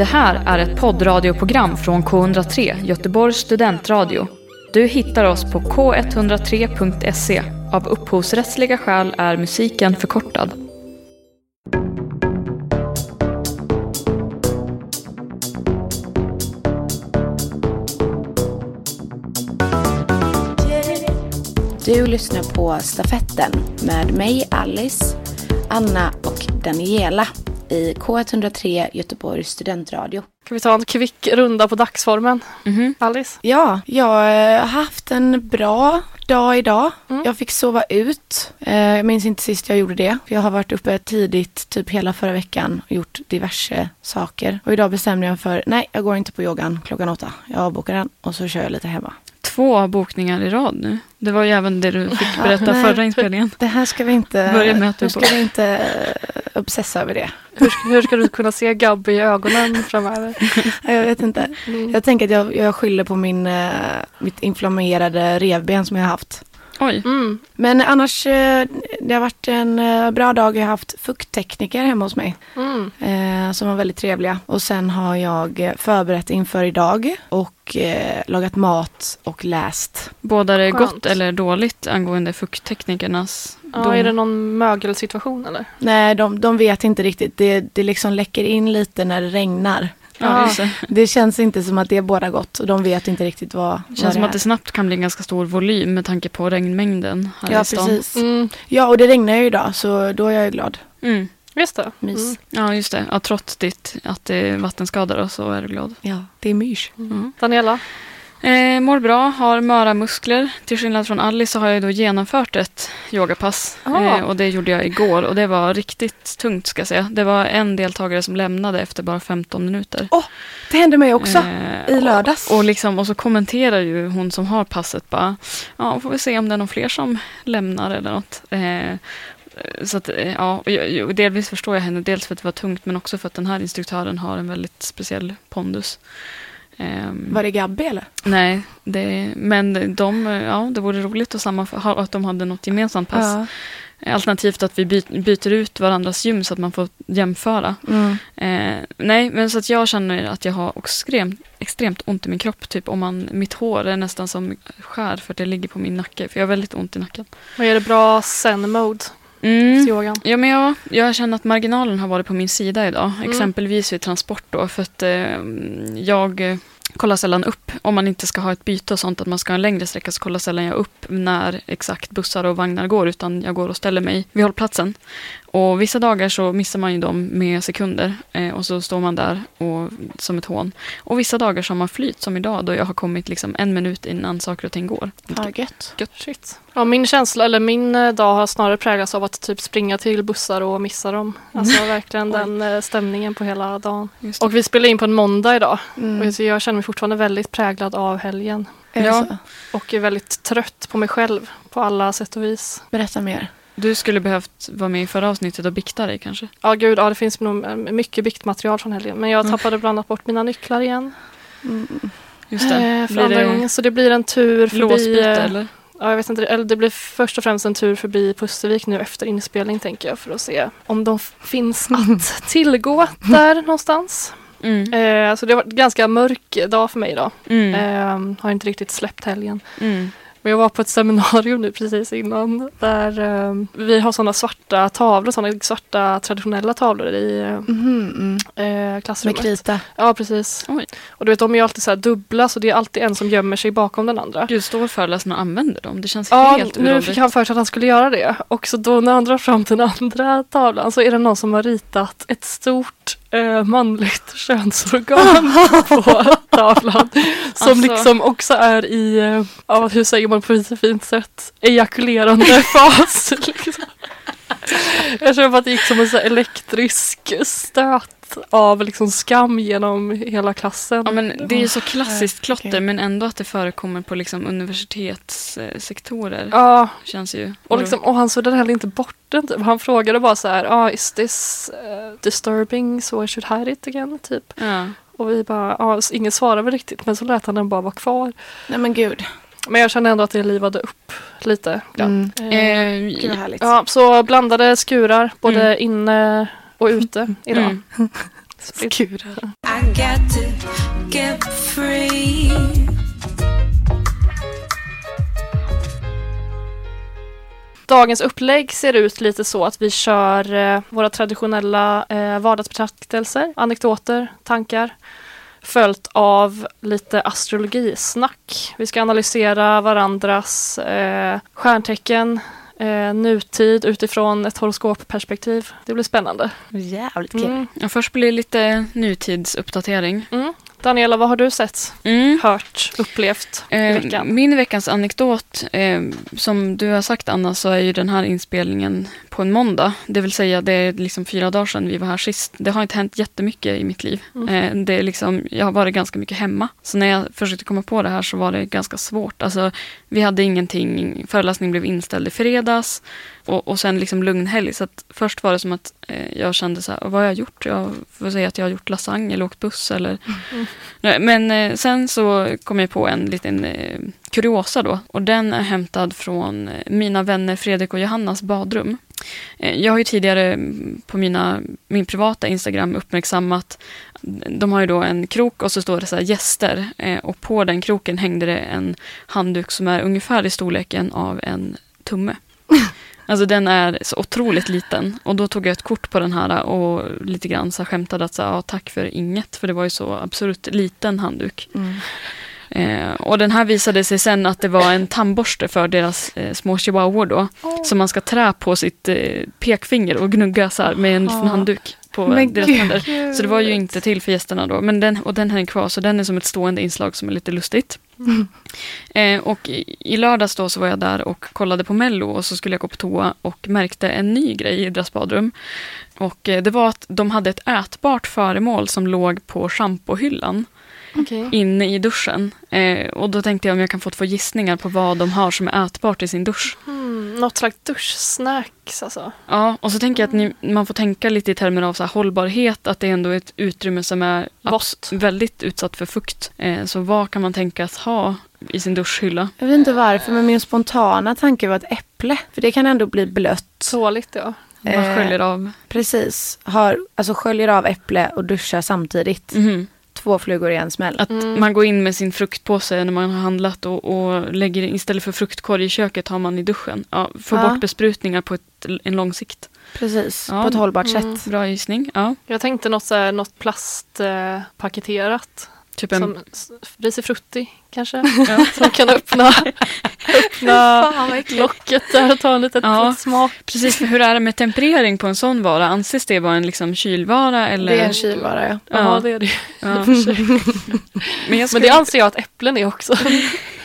Det här är ett poddradioprogram från K103, Göteborgs studentradio. Du hittar oss på k103.se. Av upphovsrättsliga skäl är musiken förkortad. Du lyssnar på Stafetten med mig Alice, Anna och Daniela i K103 Göteborgs studentradio. Kan vi ta en kvick runda på dagsformen? Mhm. Alice? Ja, jag har haft en bra dag idag. Mm. Jag fick sova ut. Eh, Jag minns inte sist jag gjorde det. Jag har varit uppe tidigt, typ hela förra veckan och gjort diverse saker. Och idag bestämde jag för, nej, jag går inte på yogan klockan åtta. Jag avbokar den och så kör jag lite hemma. Två bokningar i rad nu. Det var ju även det du fick Ja, berätta nej. förra inspelningen. Det här ska vi inte, Börja med att du ska vi inte eh, obsessa över det. Hur, ska- hur ska du kunna se Gabby i ögonen framöver? Ja, Jag vet inte. Mm. Jag tänker att jag, jag skyller på min, eh, mitt inflammerade revben som jag har haft. Oj. Mm. Men annars, eh, det har varit en eh, bra dag. Jag har haft fukttekniker hemma hos mig. Mm. Eh, som var väldigt trevliga. Och sen har jag förberett inför idag. Och eh, lagat mat och läst. Båda det Skönt. gott eller dåligt angående fuktteknikernas Ja, är det någon mögelsituation eller? Nej, de, de vet inte riktigt. Det, det liksom läcker in lite när det regnar. Ja, det. Det känns inte som att det är båda gott. Och de vet inte riktigt vad, Det vad känns som är. att det snabbt kan bli en ganska stor volym med tanke på regnmängden här Ja, i stan. precis. Mm. Ja, och det regnar ju idag. Så då är jag ju glad. Mm. Just det. Mys. Mm. Ja, just det. Ja, trots ditt, att det är vattenskador och så är du glad. Ja, det är mys. Mm. Daniela? Eh, mår bra, har möra muskler. Till skillnad från Alice så har jag då genomfört ett yogapass. Ah. Eh, och det gjorde jag igår och det var riktigt tungt ska jag säga. Det var en deltagare som lämnade efter bara 15 minuter. Det hände mig också. Eh, I lördags. Och, och, liksom, och så kommenterar ju hon som har passet bara, ja, får vi se om det är någon fler som lämnar eller något. Eh, så att, eh, ja, jag, delvis förstår jag henne, dels för att det var tungt men också för att den här instruktören har en väldigt speciell pondus. Ehm, Var det Gabby eller? Nej, det, men de, ja, det vore roligt att, sammanfö- att de hade något gemensamt pass. Alternativt att vi by, byter ut varandras gym så att man får jämföra. Mm. Eh, nej, men så att jag känner att jag har extremt, extremt ont i min kropp. Typ om man, mitt hår är nästan som skär för att det ligger på min nacke. För jag har väldigt ont i nacken. Vad är det bra zen-mode Mm. i yogan? Ja, men jag, jag känner att marginalen har varit på min sida idag. Mm. Exempelvis vid transport då. För att eh, jag kollar sällan upp. Om man inte ska ha ett byte och sånt, att man ska ha en längre sträcka, så kollar sällan jag upp när exakt bussar och vagnar går. Utan jag går och ställer mig vid hållplatsen. Och vissa dagar så missar man ju dem med sekunder. Eh, och så står man där och, som ett hån. Och vissa dagar så har man flyt, som idag, då jag har kommit liksom en minut innan saker och ting går. Gött. Shit. Ja, min känsla, eller min eh, dag har snarare präglats av att typ springa till bussar och missa dem. Alltså verkligen den eh, stämningen på hela dagen. Och vi spelar in på en måndag idag. Mm. Och så jag känner mig fortfarande väldigt präglad av helgen. Är Ja. Och är väldigt trött på mig själv på alla sätt och vis. Berätta mer. Du skulle behövt vara med i förra avsnittet och bikta dig kanske? Ja gud, ja, det finns nog eh, mycket biktmaterial från helgen. Men jag Mm. tappade bland annat bort mina nycklar igen. Mm. Just det. Eh, för Blir andra det gången. Så det blir en tur förbi... Låsbyte eh, eller? Ja, jag vet inte, eller det blir först och främst en tur förbi Pustervik nu efter inspelning tänker jag för att se om de finns att tillgå där någonstans. Mm. Eh, så det har varit en ganska mörk dag för mig idag. Mm. Eh, har inte riktigt släppt helgen. Mm. Men jag var på ett seminarium nu precis innan där eh, vi har sådana svarta tavlor, sådana svarta traditionella tavlor i eh, Mhm, mm. eh, klassrummet. Med krita. Ja, precis. Oj. Och du vet, de är ju alltid så här dubbla så det är alltid en som gömmer sig bakom den andra. Gud, står föreläsarna och använder dem? Det känns Ja, helt nu uråldrigt. fick han för sig att han skulle göra det. Och så då när han drar fram den andra tavlan så är det någon som har ritat ett stort eh, manligt könsorgan på tavlan. Som Alltså. liksom också är i, eh, ja, hur säger man på ett fint sätt, ejakulerande fas. Liksom. Jag känner bara att det gick som en så elektrisk stöt av liksom skam genom hela klassen. Ja, men det är ju så klassiskt klotter men ändå att det förekommer på liksom universitetssektorer. Ja, Känns ju... Och, liksom, och han suddade heller inte bort den. Typ. Han frågade bara så här, ah, is this uh, disturbing so I should hide it again? Typ. Ja. Och vi bara, s- ingen svarade väl riktigt men så lät han den bara vara kvar. Nej men gud. Men jag kände ändå att det livade upp lite. Mm. Eh, Eh, Gud vad härligt. ja, så blandade skurar både Mm. inne och ute idag. Mm. Skurar. I got to get free. Dagens upplägg ser ut lite så att vi kör eh, våra traditionella eh, vardagsbetraktelser, anekdoter, tankar följt av lite astrologisnack. Vi ska analysera varandras eh, stjärntecken, eh, nutid utifrån ett horoskopperspektiv. Det blir spännande. Jävligt kul. Mm. Ja, först blir det lite nutidsuppdatering. Mm. Daniela, vad har du sett, Mm. hört, upplevt i Eh, veckan? min veckans anekdot, eh, som du har sagt Anna, så är ju den här inspelningen på en måndag. Det vill säga det är liksom fyra dagar sedan vi var här sist. Det har inte hänt jättemycket i mitt liv. Mm. Eh, det är liksom, jag har varit ganska mycket hemma. Så när jag försökte komma på det här så var det ganska svårt. Alltså, vi hade ingenting, föreläsningen blev inställd i fredags och, och sen liksom lugn helg. Så att först var det som att eh, jag kände så här, vad har jag gjort? Jag får säga att jag har gjort lasagne eller åkt buss eller Mm. Men eh, sen så kom jag på en liten eh, kuriosa då. Och den är hämtad från eh, mina vänner Fredrik och Johannas badrum. Eh, jag har ju tidigare på mina, min privata Instagram uppmärksammat de har ju då en krok och så står det så gäster eh, och på den kroken hängde det en handduk som är ungefär i storleken av en tumme. Alltså den är så otroligt liten och då tog jag ett kort på den här och lite grann så skämtade att så, ja, tack för inget för det var ju så absurt liten handduk. Mm. Eh, och den här visade sig sen att det var en tandborste för deras eh, små chihuahuor då. Som man ska trä på sitt eh, pekfinger och gnugga så här med en liten handduk på Men deras gud. tänder. Så det var ju inte till för gästerna då. Men den, och den här är kvar så den är som ett stående inslag som är lite lustigt. Eh, och i, i lördags då så var jag där och kollade på Mello och så skulle jag gå på toa och märkte en ny grej i deras badrum. Och eh, det var att de hade ett ätbart föremål som låg på schampohyllan Okej. inne i duschen. Eh, och då tänkte jag om jag kan få två gissningar på vad de har som är ätbart i sin dusch. Mm, något slags duschsnacks alltså. Ja, och så tänker jag att ni, man får tänka lite i termer av så här hållbarhet, att det är ändå ett utrymme som är väldigt utsatt för fukt. Eh, så vad kan man tänkas ha i sin duschhylla? Jag vet inte varför, men min spontana tanke var ett äpple. För det kan ändå bli blött. Tåligt ja. Man Eh, sköljer av. Precis. Har, alltså sköljer av äpple och duschar samtidigt. Mhm. Två flugor i en smäll. Att Mm. man går in med sin fruktpåse när man har handlat och, och lägger istället för fruktkorg i köket har man i duschen. Ja, få Ja. bort besprutningar på ett, en lång sikt. Precis, Ja, på ett hållbart mm. sätt. Bra gissning. Ja, Jag tänkte något, så här, något plastpaketerat. Eh. Typ en... Som risifrutti kanske. Ja. Som kan öppna, öppna locket där och ta en liten Ja. smak. Precis, för hur är det med temperering på en sån vara? Anses det vara en liksom kylvara? Eller? Det är en kylvara, ja. Ja, Ja. det är det. Ja. Men, jag Men skulle, det anser jag att äpplen är också.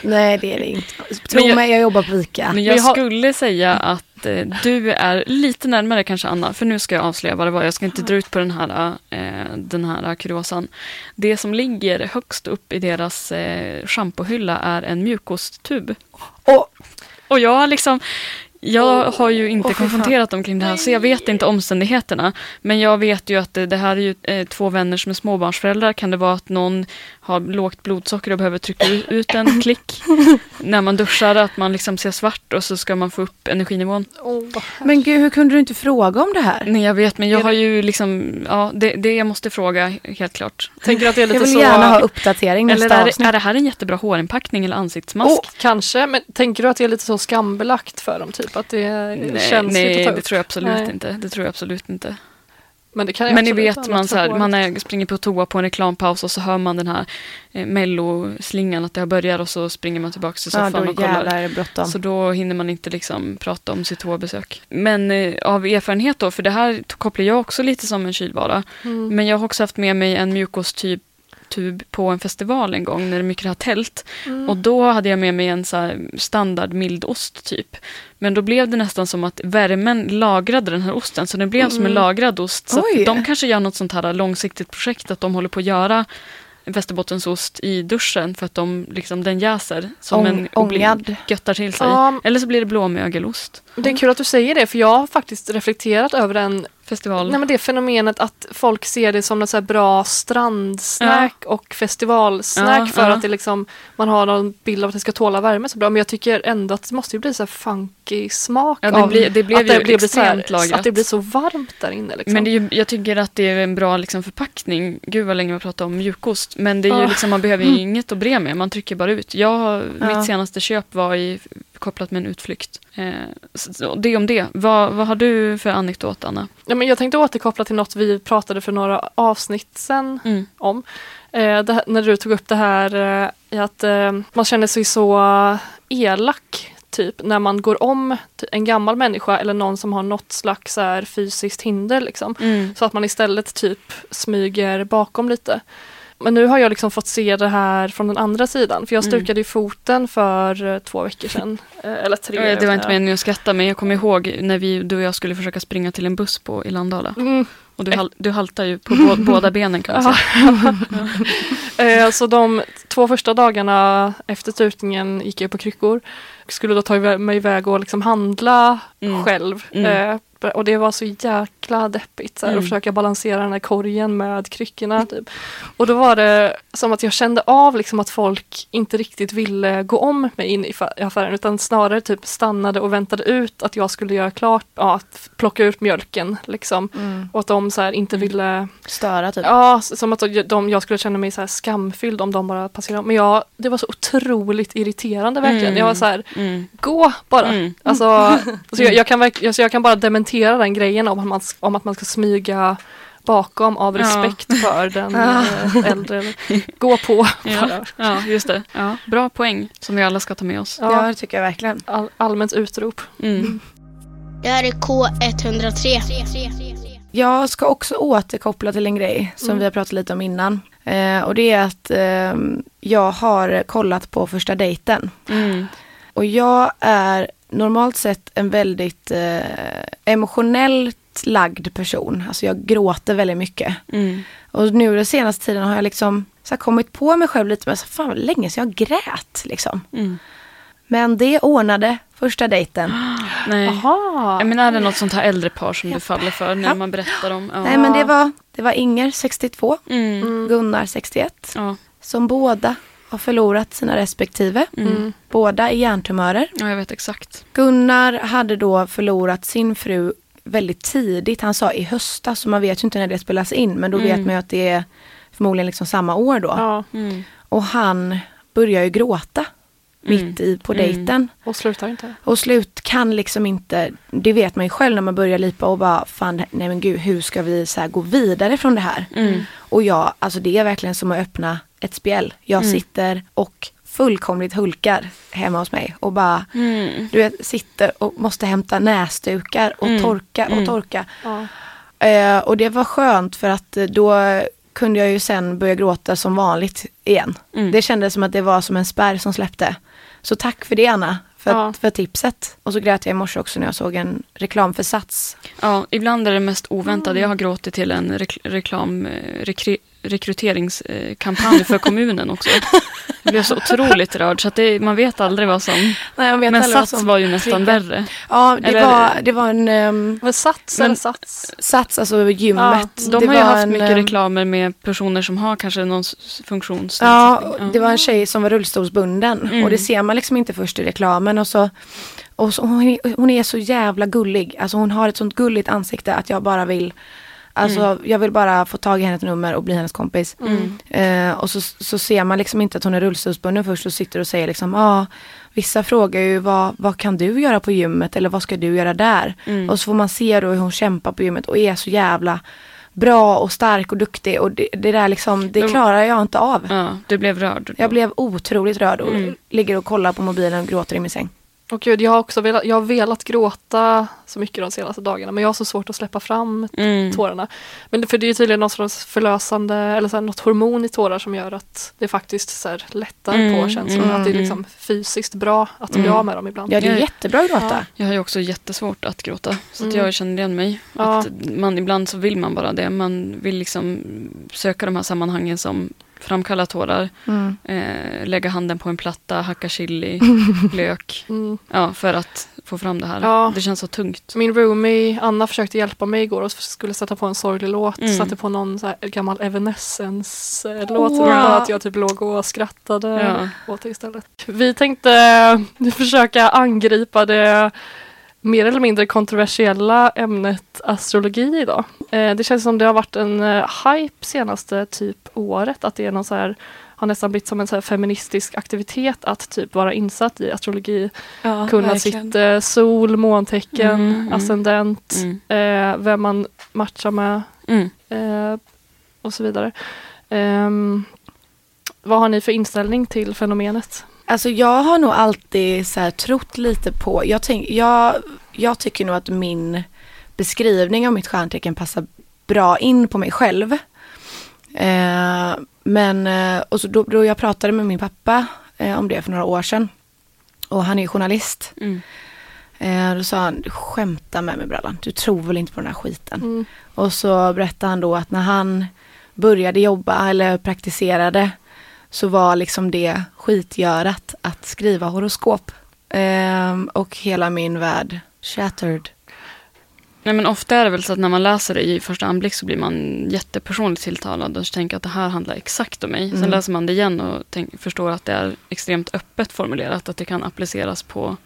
Nej, det är det inte. Tro Men jag- mig, jag jobbar på ICA. men jag Vi har- skulle säga att eh, du är lite närmare kanske Anna, för nu ska jag avslöja vad det var. Jag ska inte dra ut på den här, eh, den här kuriosan. Det som ligger högst upp i deras eh, schampohylla är en mjukosttub. Och, Och jag har liksom jag har ju inte fan. konfronterat dem kring det här, så jag vet inte omständigheterna. Men jag vet ju att det, det här är ju eh, två vänner som är småbarnsföräldrar. Kan det vara att någon har lågt blodsocker och behöver trycka ut- en klick när man duschar, att man liksom ser svart och så ska man få upp energinivån? men gud, hur kunde du inte fråga om det här? Nej, jag vet, men jag Är det- har ju liksom, ja, det, det jag måste fråga, helt klart. Tänker att det är Jag lite vill så. gärna ha uppdatering Eller nästa är det, avsnitt. är det här en jättebra hårinpackning eller ansiktsmask? Oh, kanske, men tänker du att det är lite så skambelagt för dem? Typ att det är nej, känsligt nej att ta det upp? tror jag absolut Nej. inte. Det tror jag absolut inte. Men det kan Men ni vet, man, så här, man är, springer på toa på en reklampaus och så hör man den här eh, melloslingan att det har börjat och så springer man tillbaka till Ja, soffan då och kollar. Så då hinner man inte liksom prata om sitt toabesök. Men eh, av erfarenhet då, för det här kopplar jag också lite som en kylvara. Mm. Men jag har också haft med mig en mjukosttub tub på en festival en gång när det mycket har tält. Mm. Och då hade jag med mig en så standard mildost typ. Men då blev det nästan som att värmen lagrade den här osten. Så den blev som en Mm. lagrad ost. Så de kanske gör något sånt här långsiktigt projekt. Att de håller på att göra västerbottensost i duschen. För att de, liksom, den jäser som Ång, en och blir- göttar till sig. Ja, Eller så blir det blåmögelost. det är kul att du säger det, för jag har faktiskt reflekterat över den festival. Nej men det fenomenet att folk ser det som något så bra strandsnack och festivalsnack Ja, för ja. att det liksom, man har någon bild av att det ska tåla värme så bra. Men jag tycker ändå att det måste ju bli så funky smak Ja, det av blir- det blev att det blir så här. Att det blir så varmt där inne. Liksom. Men det är ju, jag tycker att det är en bra liksom, förpackning. Gud vad länge vi har pratat om mjukost. Men det är ju Ja. liksom, man behöver ju inget att bre med. Man trycker bara ut. Jag, Ja. Mitt senaste köp var i, kopplat med en utflykt. Eh, det om det. Vad, vad har du för anekdot, Anna? Ja, men jag tänkte återkoppla till något vi pratade för några avsnitt sen Mm. om. Eh, det, när du tog upp det här eh, att eh, man känner sig så elak typ när man går om en gammal människa eller någon som har något slags här, fysiskt hinder. Liksom. Mm. Så att man istället typ smyger bakom lite. Men nu har jag liksom fått se det här från den andra sidan. För jag Mm. stukade ju foten för eh, två veckor sedan. Eh, eller tre. Det var inte meningen att skratta, men jag kommer ihåg när vi, du och jag skulle försöka springa till en buss på, i Landala. Mm. Och du, hal, du haltar ju på bå, båda benen kan man säga. Eh, Så de två första dagarna efter stutningen gick jag på kryckor. Skulle då ta mig iväg och liksom handla Mm. själv. Mm. Eh, och det var så jäkla deppigt. Så här, Mm. Att försöka balansera den här korgen med kryckorna. Typ. Och då var det som att jag kände av liksom att folk inte riktigt ville gå om mig in i affären. Utan snarare typ stannade och väntade ut att jag skulle göra klart, ja, att plocka ut mjölken. Liksom. Mm. Och att de så här inte ville Störa typ. Ja, som att de, jag skulle känna mig så här skamfylld om de bara passerade. Men jag, det var så otroligt irriterande verkligen. Mm. Jag var så här, Mm. gå bara. Mm. Alltså, alltså jag, jag, kan alltså jag kan bara dementera den grejen om att man, om att man ska smyga bakom av Ja. respekt för den Ah. eh, äldre. Gå på Ja. ja, just det. Ja, bra poäng som vi alla ska ta med oss. Ja, Ja, det tycker jag verkligen. all, allmänt utrop. Mm. Det här är K103. Jag ska också återkoppla till en grej som Mm. vi har pratat lite om innan. Eh, och det är att eh, jag har kollat på första dejten. Mm. Och jag är normalt sett en väldigt eh, emotionellt lagd person. Alltså jag gråter väldigt mycket. Mm. Och nu den senaste tiden har jag liksom så här, kommit på mig själv lite med så fan vad länge sedan jag grät liksom. Mm. Men det ordnade första dejten. Nej. Jaha. Jag menar, är det något sånt här äldre par som du faller för när Japp. man berättar om? Ja. Nej men det var, det var Inger 62, Mm. Gunnar 61. Ja. Som båda har förlorat sina respektive. Mm. Mm. Båda i hjärntumörer. ja, jag vet exakt. Gunnar hade då förlorat sin fru väldigt tidigt. Han sa i höstas, så man vet ju inte när det spelas in. Men då vet Mm. man ju att det är förmodligen liksom samma år då. Ja, Mm. Och han börjar ju gråta mitt i på Mm. dejten. och slutar inte. Och slut kan liksom inte, det vet man ju själv när man börjar lipa och bara fan nej men gud hur ska vi så här gå vidare från det här? Mm. Och jag, alltså det är verkligen som att öppna ett spjäll. Jag Mm. sitter och fullkomligt hulkar hemma hos mig och bara Mm. du vet, sitter och måste hämta näsdukar och Mm. torka och Mm. torka. Ja. Eh, och det var skönt för att då kunde jag ju sen börja gråta som vanligt igen. Mm. Det kändes som att det var som en spärr som släppte. Så tack för det Anna, för, Ja. för tipset. Och så grät jag i morse också när jag såg en reklam för Sats. Ja, ibland är det mest oväntade. Jag har gråtit till en rek- reklam, eh, rekry- rekryteringskampanj för kommunen också. Jag blev så otroligt rörd så att det, man vet aldrig vad som... Nej, Men Sats som var ju nästan triggar. värre. Ja, det, Eller- var, det var en um, Men sats Men- eller sats? Sats, alltså gymmet. De det har ju haft en, mycket ehm, reklamer med personer som har kanske någon s- funktionsnedsättning. Ja, det var en tjej som var rullstolsbunden Mm. och det ser man liksom inte först i reklamen och så, och så hon, är, hon är så jävla gullig, alltså hon har ett sånt gulligt ansikte att jag bara vill Alltså jag vill bara få tag i hennes nummer och bli hennes kompis. Mm. Eh, och så, så ser man liksom inte att hon är rullstolsbunden först och sitter och säger liksom, ja, ah, vissa frågar ju vad, vad kan du göra på gymmet eller vad ska du göra där? Mm. Och så får man se då hur hon kämpar på gymmet och är så jävla bra och stark och duktig och det, det där liksom, det Men- klarar jag inte av. Ja, du blev rörd. Jag blev otroligt rörd och Mm. ligger och kollar på mobilen och gråter i min säng. Och gud, jag har också velat, jag har velat gråta så mycket de senaste dagarna men jag har så svårt att släppa fram Mm. tårarna. Men det- för det är ju tydligen något slags förlösande eller så här, något hormon i tårar som gör att det faktiskt så här, lättar Mm, på känslorna. mm, att det är mm. liksom fysiskt bra att bli Mm. av med dem ibland. Ja, det är jättebra att gråta. Jag har ju också jättesvårt att gråta. Så att Mm. jag känner igen mig. Ja. Att man, ibland så vill man bara det. Man vill liksom söka de här sammanhangen som framkalla tårar. Mm. Eh, lägga handen på en platta, hacka chili, lök. Mm. Ja, för att få fram det här. Ja. Det känns så tungt. Min roomie Anna försökte hjälpa mig igår och skulle sätta på en sorglig låt. Mm. Satte på någon så här gammal Evanescence-låt. Wow. Att jag typ låg och skrattade Ja. åt det istället. Vi tänkte försöka angripa det mer eller mindre kontroversiella ämnet astrologi idag. Eh, det känns som det har varit en eh, hype senaste typ året. Att det är någon så här, har nästan blivit som en så feministisk aktivitet att typ vara insatt i astrologi. Ja, kunna verkligen. sitt eh, sol, måntecken, Mm, mm. ascendent, Mm. eh, vem man matchar med Mm. eh, och så vidare. Ehm, vad har ni för inställning till fenomenet? Alltså jag har nog alltid så här trott lite på, jag, tänk, jag, jag tycker nog att min beskrivning av mitt stjärntecken passar bra in på mig själv. Eh, men, eh, och så då, då jag pratade med min pappa eh, om det för några år sedan. Och han är journalist. Mm. Eh, då sa han, du skämtar med mig Brallan, du tror väl inte på den här skiten. Mm. Och så berättade han då att när han började jobba eller praktiserade så var liksom det skitgörat att skriva horoskop. Ehm, och hela min värld shattered. Nej, men ofta är det väl så att när man läser det i första anblick så blir man jättepersonligt tilltalad och tänker att det här handlar exakt om mig. Sen Mm. läser man det igen och tänk, förstår att det är extremt öppet formulerat, att det kan appliceras på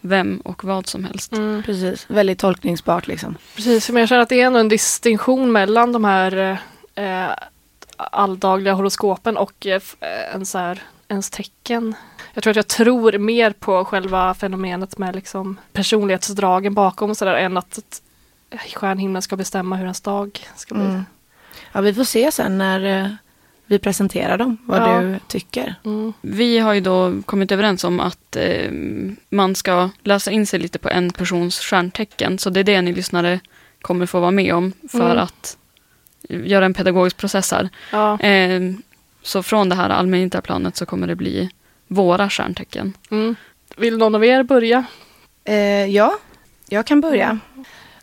vem och vad som helst. Mm. Precis, väldigt tolkningsbart liksom. Precis, men jag känner att det är ändå en distinktion mellan de här eh, alldagliga horoskopen och eh, eh, en så här, ens tecken. Jag tror att jag tror mer på själva fenomenet med liksom personlighetsdragen bakom och sådär än att stjärnhimlen ska bestämma hur ens dag ska bli. Mm. Ja, vi får se sen när eh, vi presenterar dem, vad Ja. du tycker. Mm. Vi har ju då kommit överens om att eh, man ska läsa in sig lite på en persons stjärntecken. Så det är det ni lyssnare kommer få vara med om för Mm. att göra en pedagogisk process här. Ja. Eh, så från det här allmänna planet så kommer det bli våra stjärntecken. Mm. Vill någon av er börja? Eh, ja, jag kan börja.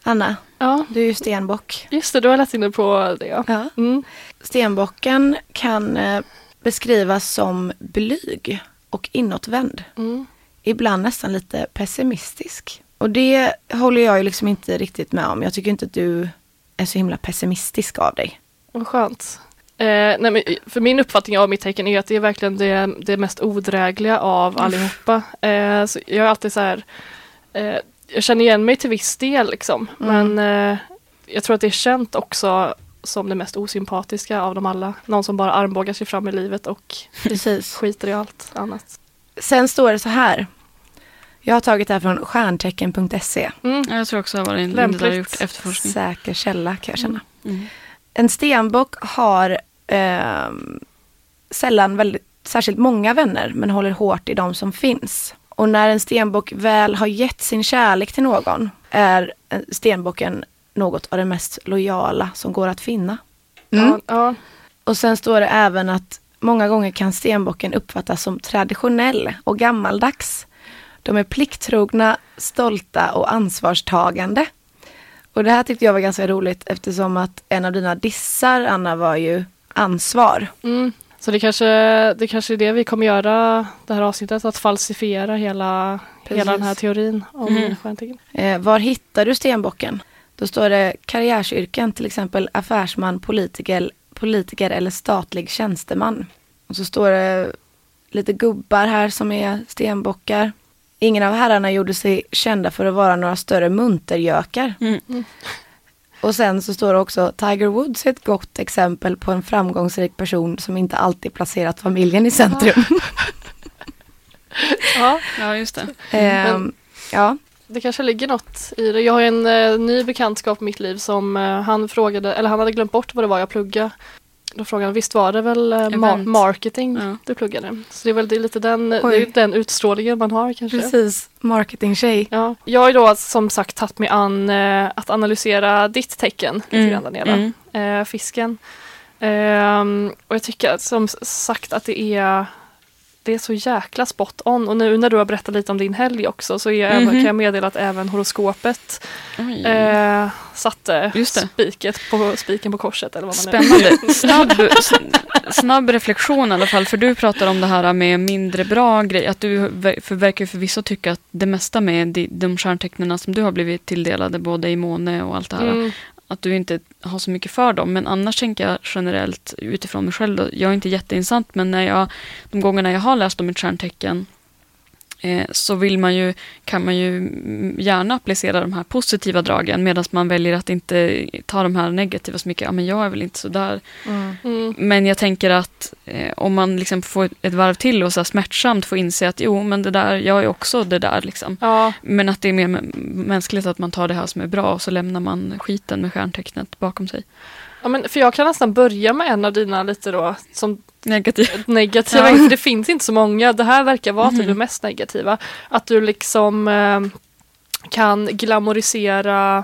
Anna, Ja, du är ju stenbock. just det, du har läst inne på det. Ja. Ja. Mm. Stenbocken kan eh, beskrivas som blyg och inåtvänd. Mm. Ibland nästan lite pessimistisk. Och det håller jag ju liksom inte riktigt med om. Jag tycker inte att du är så himla pessimistisk av dig. Vad skönt. Eh, nej, men för min uppfattning av mitt tecken är att det är verkligen det, det mest odrägliga av allihopa. Eh, så jag är alltid så här, eh, jag känner igen mig till viss del liksom. Mm. Men eh, jag tror att det är känt också som det mest osympatiska av dem alla. Någon som bara armbågar sig fram i livet och Precis. skiter i allt annat. Sen står det så här. Jag har tagit det här från stjärntecken.se. Mm. Ja, Jag tror också att Linda Lämpligt. har gjort efterforskning. Säker källa kan jag känna. Mm. En stenbock har ehm, sällan väldigt, särskilt många vänner men håller hårt i de som finns. Och när en stenbock väl har gett sin kärlek till någon är eh, stenbocken något av det mest lojala som går att finna. Mm. Ja, ja. Och sen står det även att många gånger kan stenbocken uppfattas som traditionell och gammaldags. De är plikttrogna, stolta och ansvarstagande. Och det här tyckte jag var ganska roligt eftersom att en av dina dissar, Anna, var ju ansvar. Mm. Så det kanske, det kanske är det vi kommer göra det här avsnittet, att falsifiera hela, Precis. hela den här teorin om Mm. stjärntecken. Eh, var hittar du stenbocken? Då står det karriärsyrken, till exempel affärsman, politiker, politiker eller statlig tjänsteman. Och så står det lite gubbar här som är stenbockar. Ingen av herrarna gjorde sig kända för att vara några större muntergökar. Mm. Och sen så står det också Tiger Woods är ett gott exempel på en framgångsrik person som inte alltid placerat familjen i centrum. Ja, Ja, just det. Ehm, ja, det kanske ligger något i det. Jag har en eh, ny bekantskap i mitt liv som eh, han frågade, eller han hade glömt bort vad det var jag pluggade. Då frågade han, visst var det väl eh, ma- marketing Ja. du pluggade? Så det är väl det är lite den, är den utstrålningen man har kanske. precis. Marketing-tjej. Ja. Jag har ju då som sagt tagit mig an eh, att analysera ditt tecken lite Mm. grann Daniela. Mm. eh, fisken. Ehm, och jag tycker som sagt att det är det är så jäkla spot on och nu när du har berättat lite om din helg också så jag, även- Mhm. kan jag meddela att även horoskopet eh, satte spiket på, spiken på korset eller vad man Spännande. Snabb, snabb reflektion i alla fall, för du pratar om det här med mindre bra grejer. Att du för, verkar förvisso tycka att det mesta med de, de stjärntecknen som du har blivit tilldelade, både i måne och allt det här, Mm att du inte har så mycket för dem. Men annars tänker jag generellt utifrån mig själv, då, jag är inte jätteinsatt, men när jag, de gångerna jag har läst om ett stjärntecken så vill man ju, kan man ju gärna applicera de här positiva dragen medan man väljer att inte ta de här negativa så mycket. Ja, men jag är väl inte så där. Mm. Mm. Men jag tänker att eh, om man liksom får ett, varv till och så här smärtsamt får inse att jo, men det där, jag är också det där. Liksom. Ja, Men att det är mer mä- mänskligt att man tar det här som är bra och så lämnar man skiten med stjärntecknet bakom sig. ja, men för jag kan nästan börja med en av dina lite då som Negativt. negativa. Ja. Det finns inte så många. Det här verkar vara typ Mhm. det mest negativa. Att du liksom eh, kan glamorisera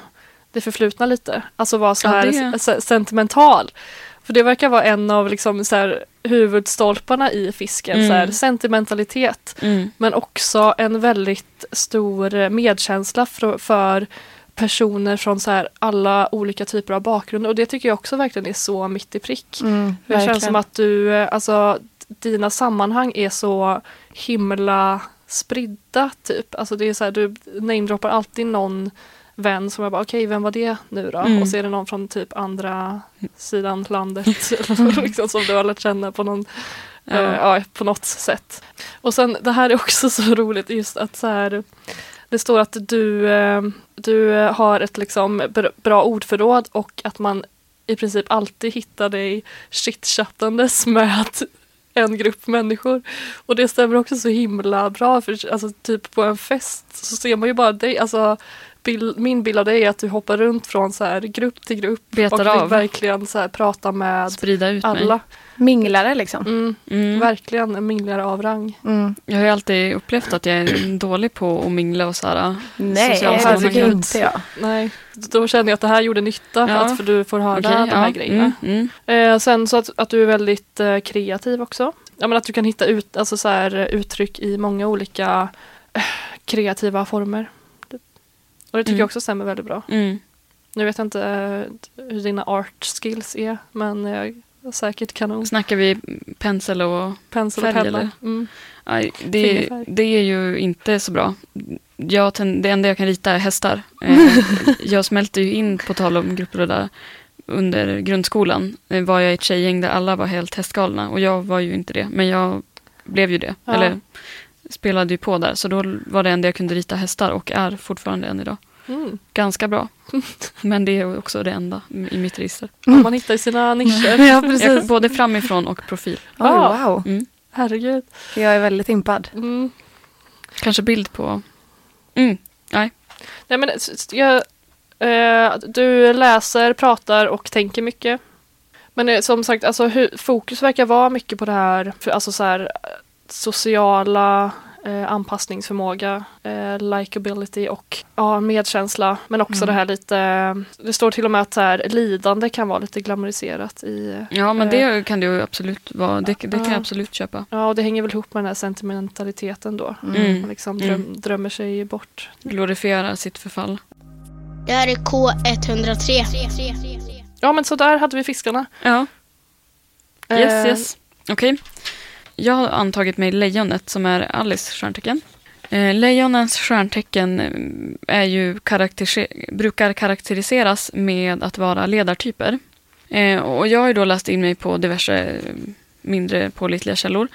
det förflutna lite. Alltså vara så Ja, här det- sentimental. För det verkar vara en av liksom så här huvudstolparna i fisken. Mm. Så här, sentimentalitet. Mm. Men också en väldigt stor medkänsla för, för personer från så här alla olika typer av bakgrunder. Och det tycker jag också verkligen är så mitt i prick. Mm, Det känns som att du, eh, alltså dina sammanhang är så himla spridda typ. Alltså det är så här, du namedroppar alltid någon vän som jag bara okej vem var det nu då? Mm. Och så är det någon från typ andra sidan landet liksom, som du har lärt känna på någon Ja. Eh, ja, på något sätt. Och sen det här är också så roligt just att så här det står att du, eh, du eh, har ett liksom bra ordförråd och att man i princip alltid hittar dig chitchattandes med en grupp människor. Och det stämmer också så himla bra för alltså, typ på en fest så ser man ju bara dig, alltså bild, min bild av dig är att du hoppar runt från så här grupp till grupp Betar och av. verkligen så här prata med Sprida ut mig. alla. Minglare liksom. Mm, Mm. Verkligen en minglare av rang. Mm. Jag har ju alltid upplevt att jag är dålig på att mingla och så här. Nej, Sociala det inte jag. Nej, då känner jag att det här gjorde nytta Ja. att för du får höra Okej, de här ja. grejerna. Mm, mm. Eh, sen så att, att du är väldigt eh, kreativ också. Ja, men att du kan hitta ut, alltså så här, eh, uttryck i många olika eh, kreativa former. Och det tycker Mm. jag också stämmer väldigt bra. Mm. Nu vet jag inte eh, hur dina art skills är men eh, säkert kanon. Snackar vi pensel och... Pensel och färg, eller? Mm. Det, det är ju inte så bra. Jag, det enda jag kan rita är hästar. Eh, jag smälter ju in, på tal om grupper och där, under grundskolan eh, var jag i ett tjejgäng där alla var helt hästgalna och jag var ju inte det. Men jag blev ju det. Ja. Eller spelade ju på där. Så då var det enda jag kunde rita hästar och är fortfarande än idag. Mm. Ganska bra. Men det är också det enda i mitt register. Ja, Man hittar sina nischer. Ja, precis. både framifrån och profil. Ja. wow. Mm. Herregud. Jag är väldigt impad. Mm. Kanske bild på... Mm. Nej, men, s- s- jag, eh, du läser, pratar och tänker mycket. Men eh, som sagt, alltså, fokus verkar vara mycket på det här, för, alltså så här eh, sociala eh, anpassningsförmåga, eh, likability och ja, medkänsla. Men också Mm. det här lite, det står till och med att så här, lidande kan vara lite glamoriserat i Ja, men Eh. det kan det ju absolut vara. Det, det kan Ja. jag absolut köpa. Ja, och det hänger väl ihop med den här sentimentaliteten då. Mm. Man liksom Mm. dröm, drömmer sig bort. Glorifierar sitt förfall. Det här är K103. Ja, men så där hade vi fiskarna. Ja, yes, Eh, yes. Okej. Jag har antagit mig lejonet som är Alice stjärntecken. Eh, lejonens stjärntecken eh, är ju karaktärise- brukar karaktäriseras med att vara ledartyper. Eh, och jag har ju då läst in mig på diverse eh, mindre pålitliga källor.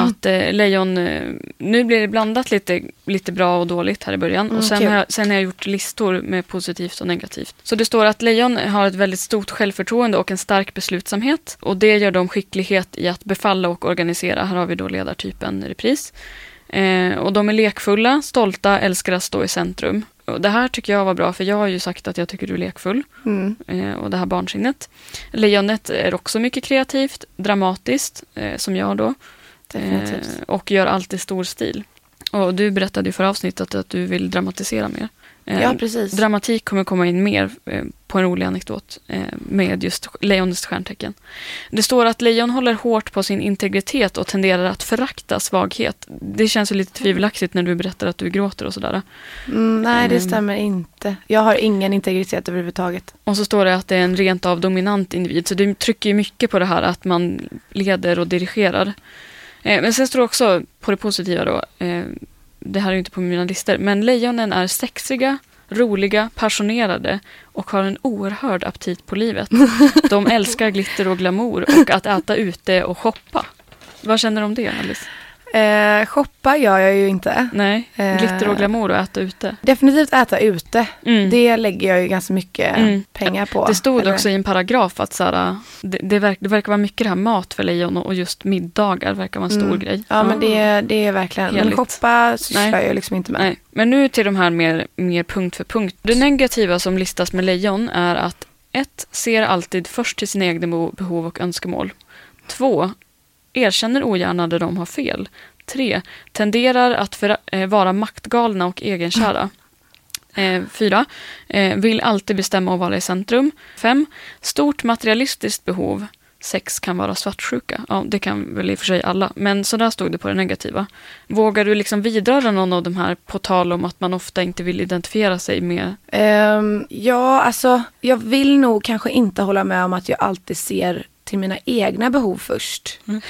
Att eh, lejon, eh, nu blir det blandat lite, lite bra och dåligt här i början. Mm, och sen kul. har, jag, sen har jag gjort listor med positivt och negativt. Så det står att lejon har ett väldigt stort självförtroende och en stark beslutsamhet. Och det gör dem skicklighet i att befalla och organisera. Här har vi då ledartypen repris. Eh, och de är lekfulla, stolta, älskar att stå i centrum. Och det här tycker jag var bra, för jag har ju sagt att jag tycker du är lekfull. Mm. Eh, och det här barnsinnet. Lejonet är också mycket kreativt, dramatiskt, eh, som jag då. Eh, och gör allt i stor stil. Och du berättade ju för avsnittet att du vill dramatisera mer. Eh, Ja, precis. Dramatik kommer komma in mer eh, på en rolig anekdot eh, med just lejonets stjärntecken. Det står att lejon håller hårt på sin integritet och tenderar att förakta svaghet. Det känns ju lite tvivelaktigt när du berättar att du gråter och sådär. Mm, nej, det Mm. stämmer inte. Jag har ingen integritet överhuvudtaget. Och så står det att det är en rent av dominant individ. Så det trycker ju mycket på det här att man leder och dirigerar. Eh, men sen står det också på det positiva då. Eh, det här är ju inte på mina listor. Men lejonen är sexiga, roliga, passionerade och har en oerhörd aptit på livet. De älskar glitter och glamour och att äta ute och shoppa. Vad känner du om det, Alice? Eh, shoppa gör jag ju inte. Nej, Eh. glitter och glamour och äta ute. Definitivt äta ute. Mm. Det lägger jag ju ganska mycket Mm. pengar på. Det stod Eller- också i en paragraf att så här, det, det, verk, det verkar vara mycket det här mat för lejon och just middagar verkar vara en stor Mm. grej. Ja, men det, det är verkligen... Men Heligt. shoppa Nej. kör jag liksom inte med. Nej, men nu till de här mer, mer punkt för punkt. Det negativa som listas med lejon är att ett Ser alltid först till sina egna behov och önskemål. två Erkänner ogärna där de har fel. 3. Tenderar att för, eh, vara maktgalna och egenkära. Eh, eh, vill alltid bestämma och vara i centrum. 5. Stort materialistiskt behov. 6. kan vara svartsjuka. Ja, det kan väl i och för sig alla. Men så där stod det på det negativa. Vågar du liksom vidröra någon av de här på tal om att man ofta inte vill identifiera sig med... Um, ja, alltså jag vill nog kanske inte hålla med om att jag alltid ser till mina egna behov först. Mm.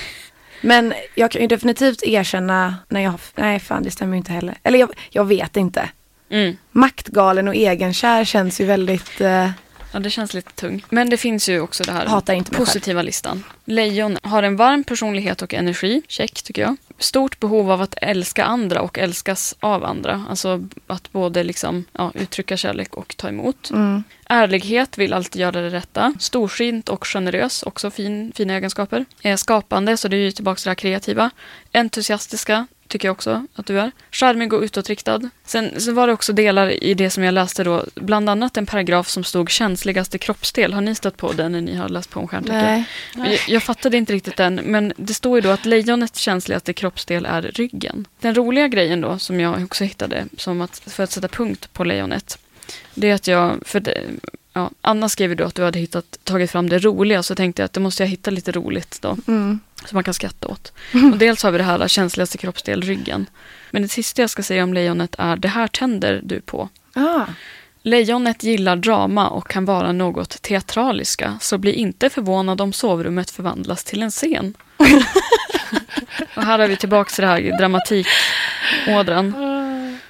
Men jag kan ju definitivt erkänna när jag, nej fan det stämmer ju inte heller. Eller jag, jag vet inte. Mm. Maktgalen och egenkär känns ju väldigt, eh, Ja, det känns lite tung. Men det finns ju också det här hatar inte positiva listan. Lejon har en varm personlighet och energi. Check, tycker jag. Stort behov av att älska andra och älskas av andra. Alltså att både liksom, ja, uttrycka kärlek och ta emot. Mm. Ärlighet vill alltid göra det rätta. Storsint och generös, också fin, fina egenskaper. Eh, skapande, så det är ju tillbaka till det här kreativa. Entusiastiska, tycker jag också att du är. Charmig och utåtriktad. Sen så var det också delar i det som jag läste då, bland annat en paragraf som stod känsligaste kroppsdel. Har ni stött på den när ni har läst på om stjärntecken? Nej. Jag, jag fattade inte riktigt den, men det står ju då att lejonets känsligaste kroppsdel är ryggen. Den roliga grejen då, som jag också hittade, som att, för att sätta punkt på lejonet, det är att jag, för det, ja, Anna skrev ju då att du hade hittat, tagit fram det roliga, så tänkte jag att då måste jag hitta lite roligt då, Mm. som man kan skratta åt. Och dels har vi det här känsligaste kroppsdel, ryggen. Men det sista jag ska säga om lejonet är, det här tänder du på. Ah. Lejonet gillar drama och kan vara något teatraliska, så bli inte förvånad om sovrummet förvandlas till en scen. och här är vi tillbaka till det här dramatikådran.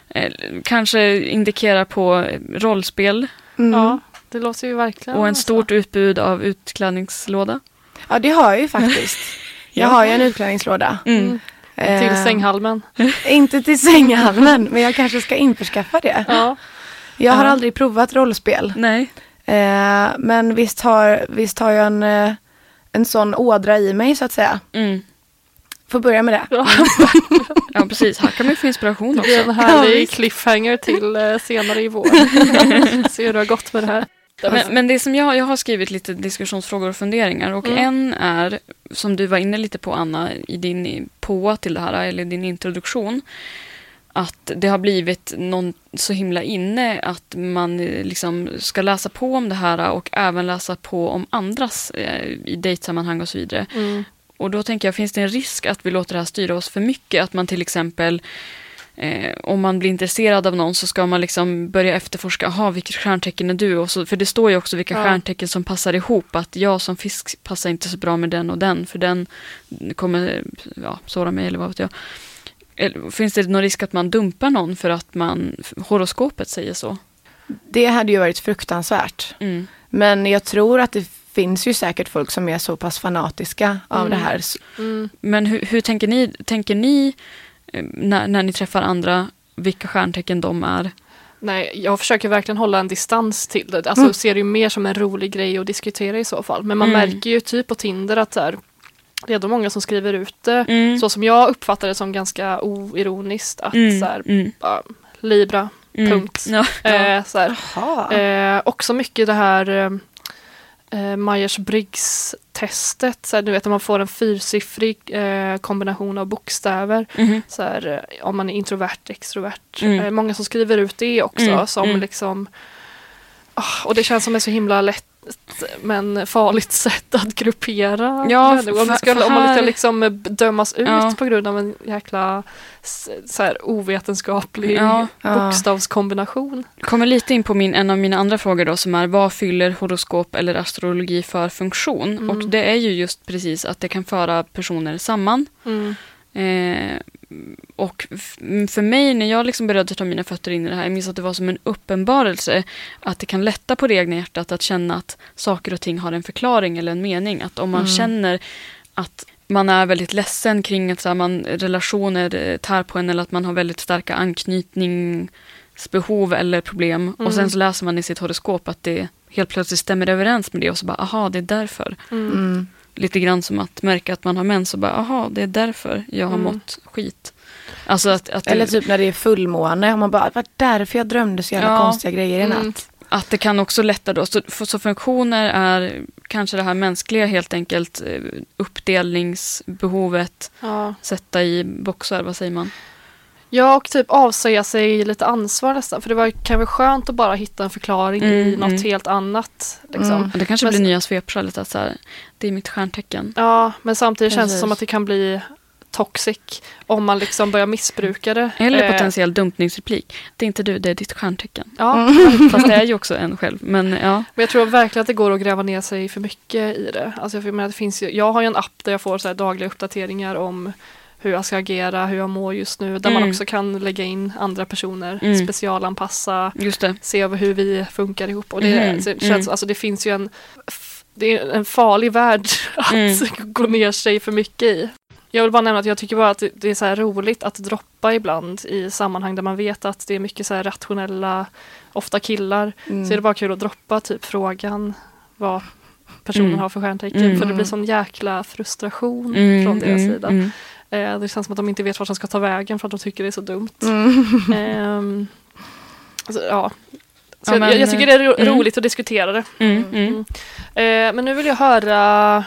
Eh, kanske indikerar på rollspel Mm. Ja, det låter ju verkligen. och en stort utbud av utklädningslåda. ja, det har jag ju faktiskt. Jag har ju en utklädningslåda. Mm. Mm. Till Eh, sänghalmen. Inte till sänghalmen, men jag kanske ska införskaffa det. Ja. Jag har Ja. aldrig provat rollspel. Nej. Eh, men visst har, visst har jag en, eh, en sån ådra i mig så att säga. Mm. Får börja med det. Ja. Ja, precis. Här kan man få inspiration Det blir en också. Härlig cliffhanger till eh, senare i vår. Se hur det har gått med det här. Men, men det som jag, jag har skrivit lite diskussionsfrågor och funderingar och Mm. en är, som du var inne lite på Anna, i din på till det här, eller din introduktion, att det har blivit någon så himla inne att man eh, liksom ska läsa på om det här och även läsa på om andras eh, i dejtsammanhang och så vidare. Mm. Och då tänker jag, finns det en risk att vi låter det här styra oss för mycket? Att man till exempel, eh, om man blir intresserad av någon så ska man liksom börja efterforska, aha, vilket stjärntecken är du? Och så, för det står ju också vilka Ja. stjärntecken som passar ihop. Att jag som fisk passar inte så bra med den och den, för den kommer ja, såra mig eller vad vet jag. Eller, Finns det någon risk att man dumpar någon för att man, horoskopet säger så? Det hade ju varit fruktansvärt. Mm. Men jag tror att det finns ju säkert folk som är så pass fanatiska av Mm. det här. Mm. Men hur, hur tänker ni, tänker ni när, när ni träffar andra, vilka stjärntecken de är? Nej, jag försöker verkligen hålla en distans till det. Alltså Mm. ser det ju mer som en rolig grej att diskutera i så fall. Men man Mm. märker ju typ på Tinder att så här, det är då många som skriver ut det. Mm. Så som jag uppfattar det som ganska oironiskt att Mm, så här, mm, ja, Libra, mm. punkt. Ja. Eh, så här. Eh, också mycket det här eh, Myers-Briggs-testet. Du vet om man får en fyrsiffrig eh, kombination av bokstäver. Mhm. Så här, eh, om man är introvert, extrovert. Mm. Eh, många som skriver ut det också Mm, som mm. liksom Ah, och det känns som ett så himla lätt men farligt sätt att gruppera Ja, människor. Om, för om man ska liksom dömas ut Ja. på grund av en jäkla så här, ovetenskaplig. Ja. bokstavskombination. kommer lite in på min, en av mina andra frågor då som är vad fyller horoskop eller astrologi för funktion? Mm. Och det är ju just precis att det kan föra personer samman. Mm. Eh, och f- för mig när jag liksom började ta mina fötter in i det här, jag minns att det var som en uppenbarelse att det kan lätta på det egna hjärtat att känna att saker och ting har en förklaring eller en mening. Att om man Mm. känner att man är väldigt ledsen kring att så här, man, relationer eh, tär på en eller att man har väldigt starka anknytningsbehov eller problem och sen Mm. så läser man i sitt horoskop att det helt plötsligt stämmer överens med det och så bara aha det är därför. Mm. Mm. Lite grann som att märka att man har mens och bara aha det är därför jag har Mm. mått skit. Alltså att, att, Eller det, typ när det är fullmåne och man bara, det var därför jag drömde så jävla Ja. konstiga grejer i Mm. natt. att det kan också lätta då. Så, så funktioner är kanske det här mänskliga helt enkelt eh, uppdelningsbehovet, Ja. sätta i boxar, vad säger man? Ja, och typ avsäga sig lite ansvar nästan. För det var, kan vara skönt att bara hitta en förklaring i Mm, något mm. helt annat. Liksom. Mm. Det kanske Men blir nya svepskälet att så här, det är mitt stjärntecken. Ja, men samtidigt känns det Precis. som att det kan bli toxic om man liksom börjar missbruka det. Eller Eh, potentiell dumpningsreplik. Det är inte du, det är ditt stjärntecken. Ja, Fast det är ju också en själv. Men ja, Men jag tror verkligen att det går att gräva ner sig för mycket i det. Alltså, jag, menar, det finns ju, jag har ju en app där jag får så dagliga uppdateringar om hur jag ska agera, hur jag mår just nu. Där man Mm. också kan lägga in andra personer, Mm. specialanpassa, se över hur vi funkar ihop. Och det, Mhm, mm. känns, alltså, det finns ju en, det är en farlig värld att Mm. gå ner sig för mycket i. Jag vill bara nämna att jag tycker bara att det- är så roligt att droppa ibland i sammanhang där man vet att det är mycket så rationella, ofta killar, Mm. så är det bara kul att droppa typ frågan vad personen Mm. har för stjärntecken. Mm. För det blir sån jäkla frustration Mm, från deras mm, sida. Eh, det känns som att de inte vet vart de ska ta vägen för att de tycker det är så dumt. Mm. Ehm, alltså, ja. Så Ja, jag, men, jag tycker det är ro- mm. roligt att diskutera det. Mm, mm. Mm. Eh, men nu vill jag höra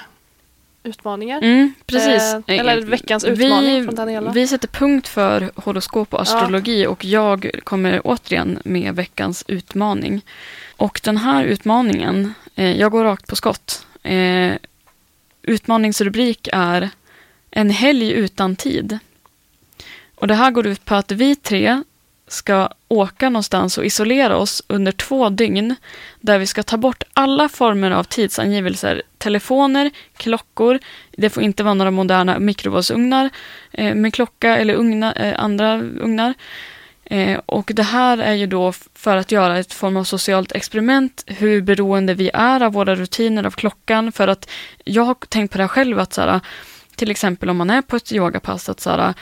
utmaningar. Mm, precis. Eh, eller veckans utmaning vi, från Daniela. Vi sätter punkt för horoskop och astrologi och jag kommer återigen med veckans utmaning. Och den här utmaningen, eh, jag går rakt på skott. Eh, utmaningsrubrik är en helg utan tid. Och det här går ut på att vi tre ska åka någonstans och isolera oss under två dygn där vi ska ta bort alla former av tidsangivelser. Telefoner, klockor, det får inte vara några moderna mikrovågsugnar eh, med klocka eller ugna, eh, andra ugnar. Eh, och det här är ju då för att göra ett form av socialt experiment, hur beroende vi är av våra rutiner, av klockan. För att jag har tänkt på det här själv, att så här, till exempel om man är på ett yogapass, att så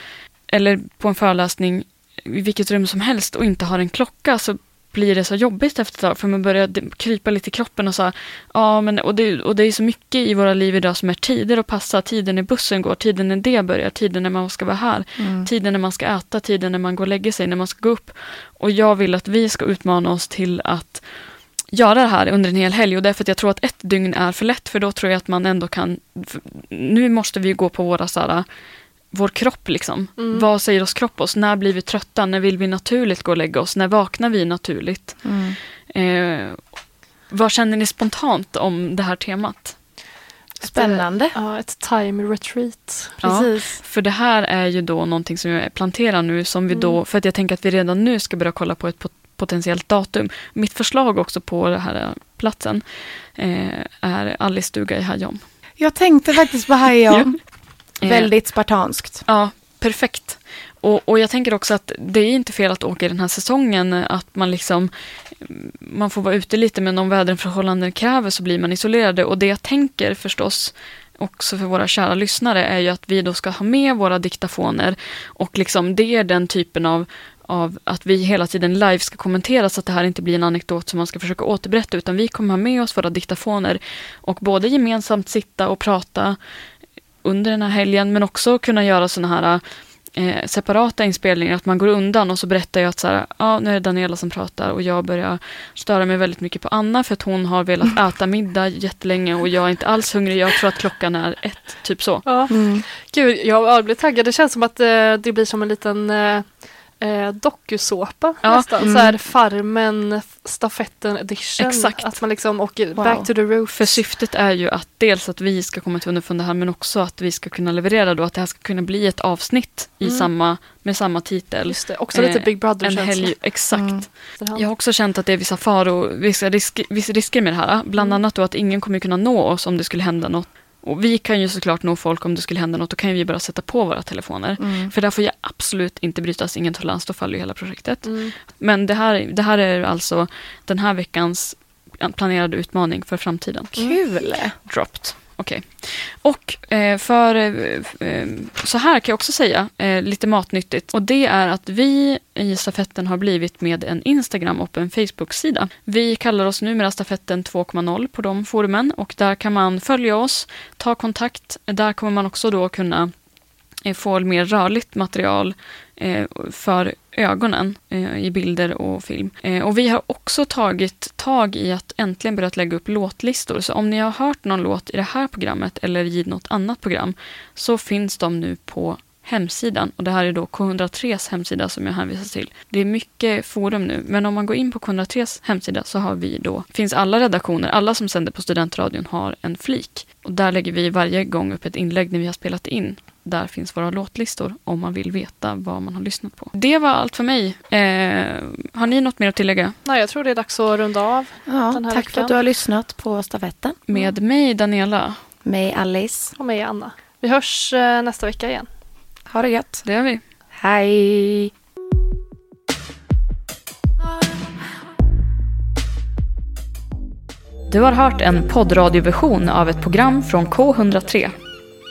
eller på en föreläsning i vilket rum som helst och inte har en klocka så blir det så jobbigt efter ett tag för man börjar krypa lite i kroppen och så ja men och det, och det är så mycket i våra liv idag som är tider att passa, tiden när bussen går, tiden när det börjar, tiden när man ska vara här, Mm. tiden när man ska äta, tiden när man går och lägger sig, när man ska gå upp. Och jag vill att vi ska utmana oss till att göra det här under en hel helg och därför att jag tror att ett dygn är för lätt för då tror jag att man ändå kan, för nu måste vi gå på våra så här, vår kropp liksom. Mm. Vad säger oss kropp oss? När blir vi trötta? När vill vi naturligt gå och lägga oss? När vaknar vi naturligt? Mm. Eh, vad känner ni spontant om det här temat? Spännande. Ja, ett time retreat. Ja. Precis. För det här är ju då någonting som jag planterar nu som vi då, Mm. för att jag tänker att vi redan nu ska börja kolla på ett pot- potentiellt datum. Mitt förslag också på den här platsen eh, är Alice stuga i Hajom. Jag tänkte faktiskt på Hajon. Eh, Väldigt spartanskt. Ja, perfekt. Och, och jag tänker också att det är inte fel att åka i den här säsongen, att man liksom man får vara ute lite men om väderförhållanden kräver så blir man isolerade och det jag tänker förstås också för våra kära lyssnare är ju att vi då ska ha med våra diktafoner och liksom det är den typen av av att vi hela tiden live ska kommentera så att det här inte blir en anekdot som man ska försöka återberätta utan vi kommer ha med oss våra diktafoner och både gemensamt sitta och prata under den här helgen men också kunna göra såna här eh, separata inspelningar, att man går undan och så berättar jag att så här, ja, nu är det Daniela som pratar och jag börjar störa mig väldigt mycket på Anna för att hon har velat äta middag jättelänge och jag är inte alls hungrig, jag tror att klockan är ett, typ så. Ja. Mm. Gud, jag, jag blir taggad. Det känns som att eh, det blir som en liten eh, eh, dokusåpa Ja, nästan. mm. Så här Farmen stafetten edition. Exakt. Att man liksom åker Wow. back to the roots. För syftet är ju att dels att vi ska komma till underfund här men också att vi ska kunna leverera då att det här ska kunna bli ett avsnitt i Mm. samma, med samma titel. Just det, också lite Eh, Big Brother-känsla. exakt. Mm. Jag har också känt att det är vissa faror, vissa, risk, vissa risker med det här. Bland Mm. annat då att ingen kommer kunna nå oss om det skulle hända något. Och vi kan ju såklart nå folk om det skulle hända något. Då kan vi bara sätta på våra telefoner. Mm. För där får ju absolut inte brytas ingen tolerans, då faller ju hela projektet. Mm. Men det här, det här är alltså den här veckans planerade utmaning för framtiden. Kul! Dropped. Okej. Och eh, för eh, eh, så här kan jag också säga, eh, lite matnyttigt. Och det är att vi i stafetten har blivit med en Instagram och en Facebook-sida. Vi kallar oss numera stafetten 2.0 på de forumen och där kan man följa oss, ta kontakt. Där kommer man också då kunna Eh, får få mer rörligt material eh, för ögonen eh, i bilder och film. Och vi har också tagit tag i att äntligen börjat lägga upp låtlistor. Så om ni har hört någon låt i det här programmet eller i något annat program så finns de nu på hemsidan. Och det här är då K103s hemsida som jag hänvisar till. Det är mycket forum nu, men om man går in på K103s hemsida så har vi då, finns alla redaktioner, alla som sänder på studentradion har en flik. Och där lägger vi varje gång upp ett inlägg när vi har spelat in. Där finns våra låtlistor om man vill veta vad man har lyssnat på. Det var allt för mig. Eh, har ni något mer att tillägga? Nej, jag tror det är dags att runda av. Ja, Den här tack för veckan. att du har lyssnat på stafetten. Med mig, Daniela. Med Alice. Och mig, Anna. Vi hörs eh, nästa vecka igen. Ha det gött. Det gör vi. Hej! Du har hört en poddradioversion av ett program från K103.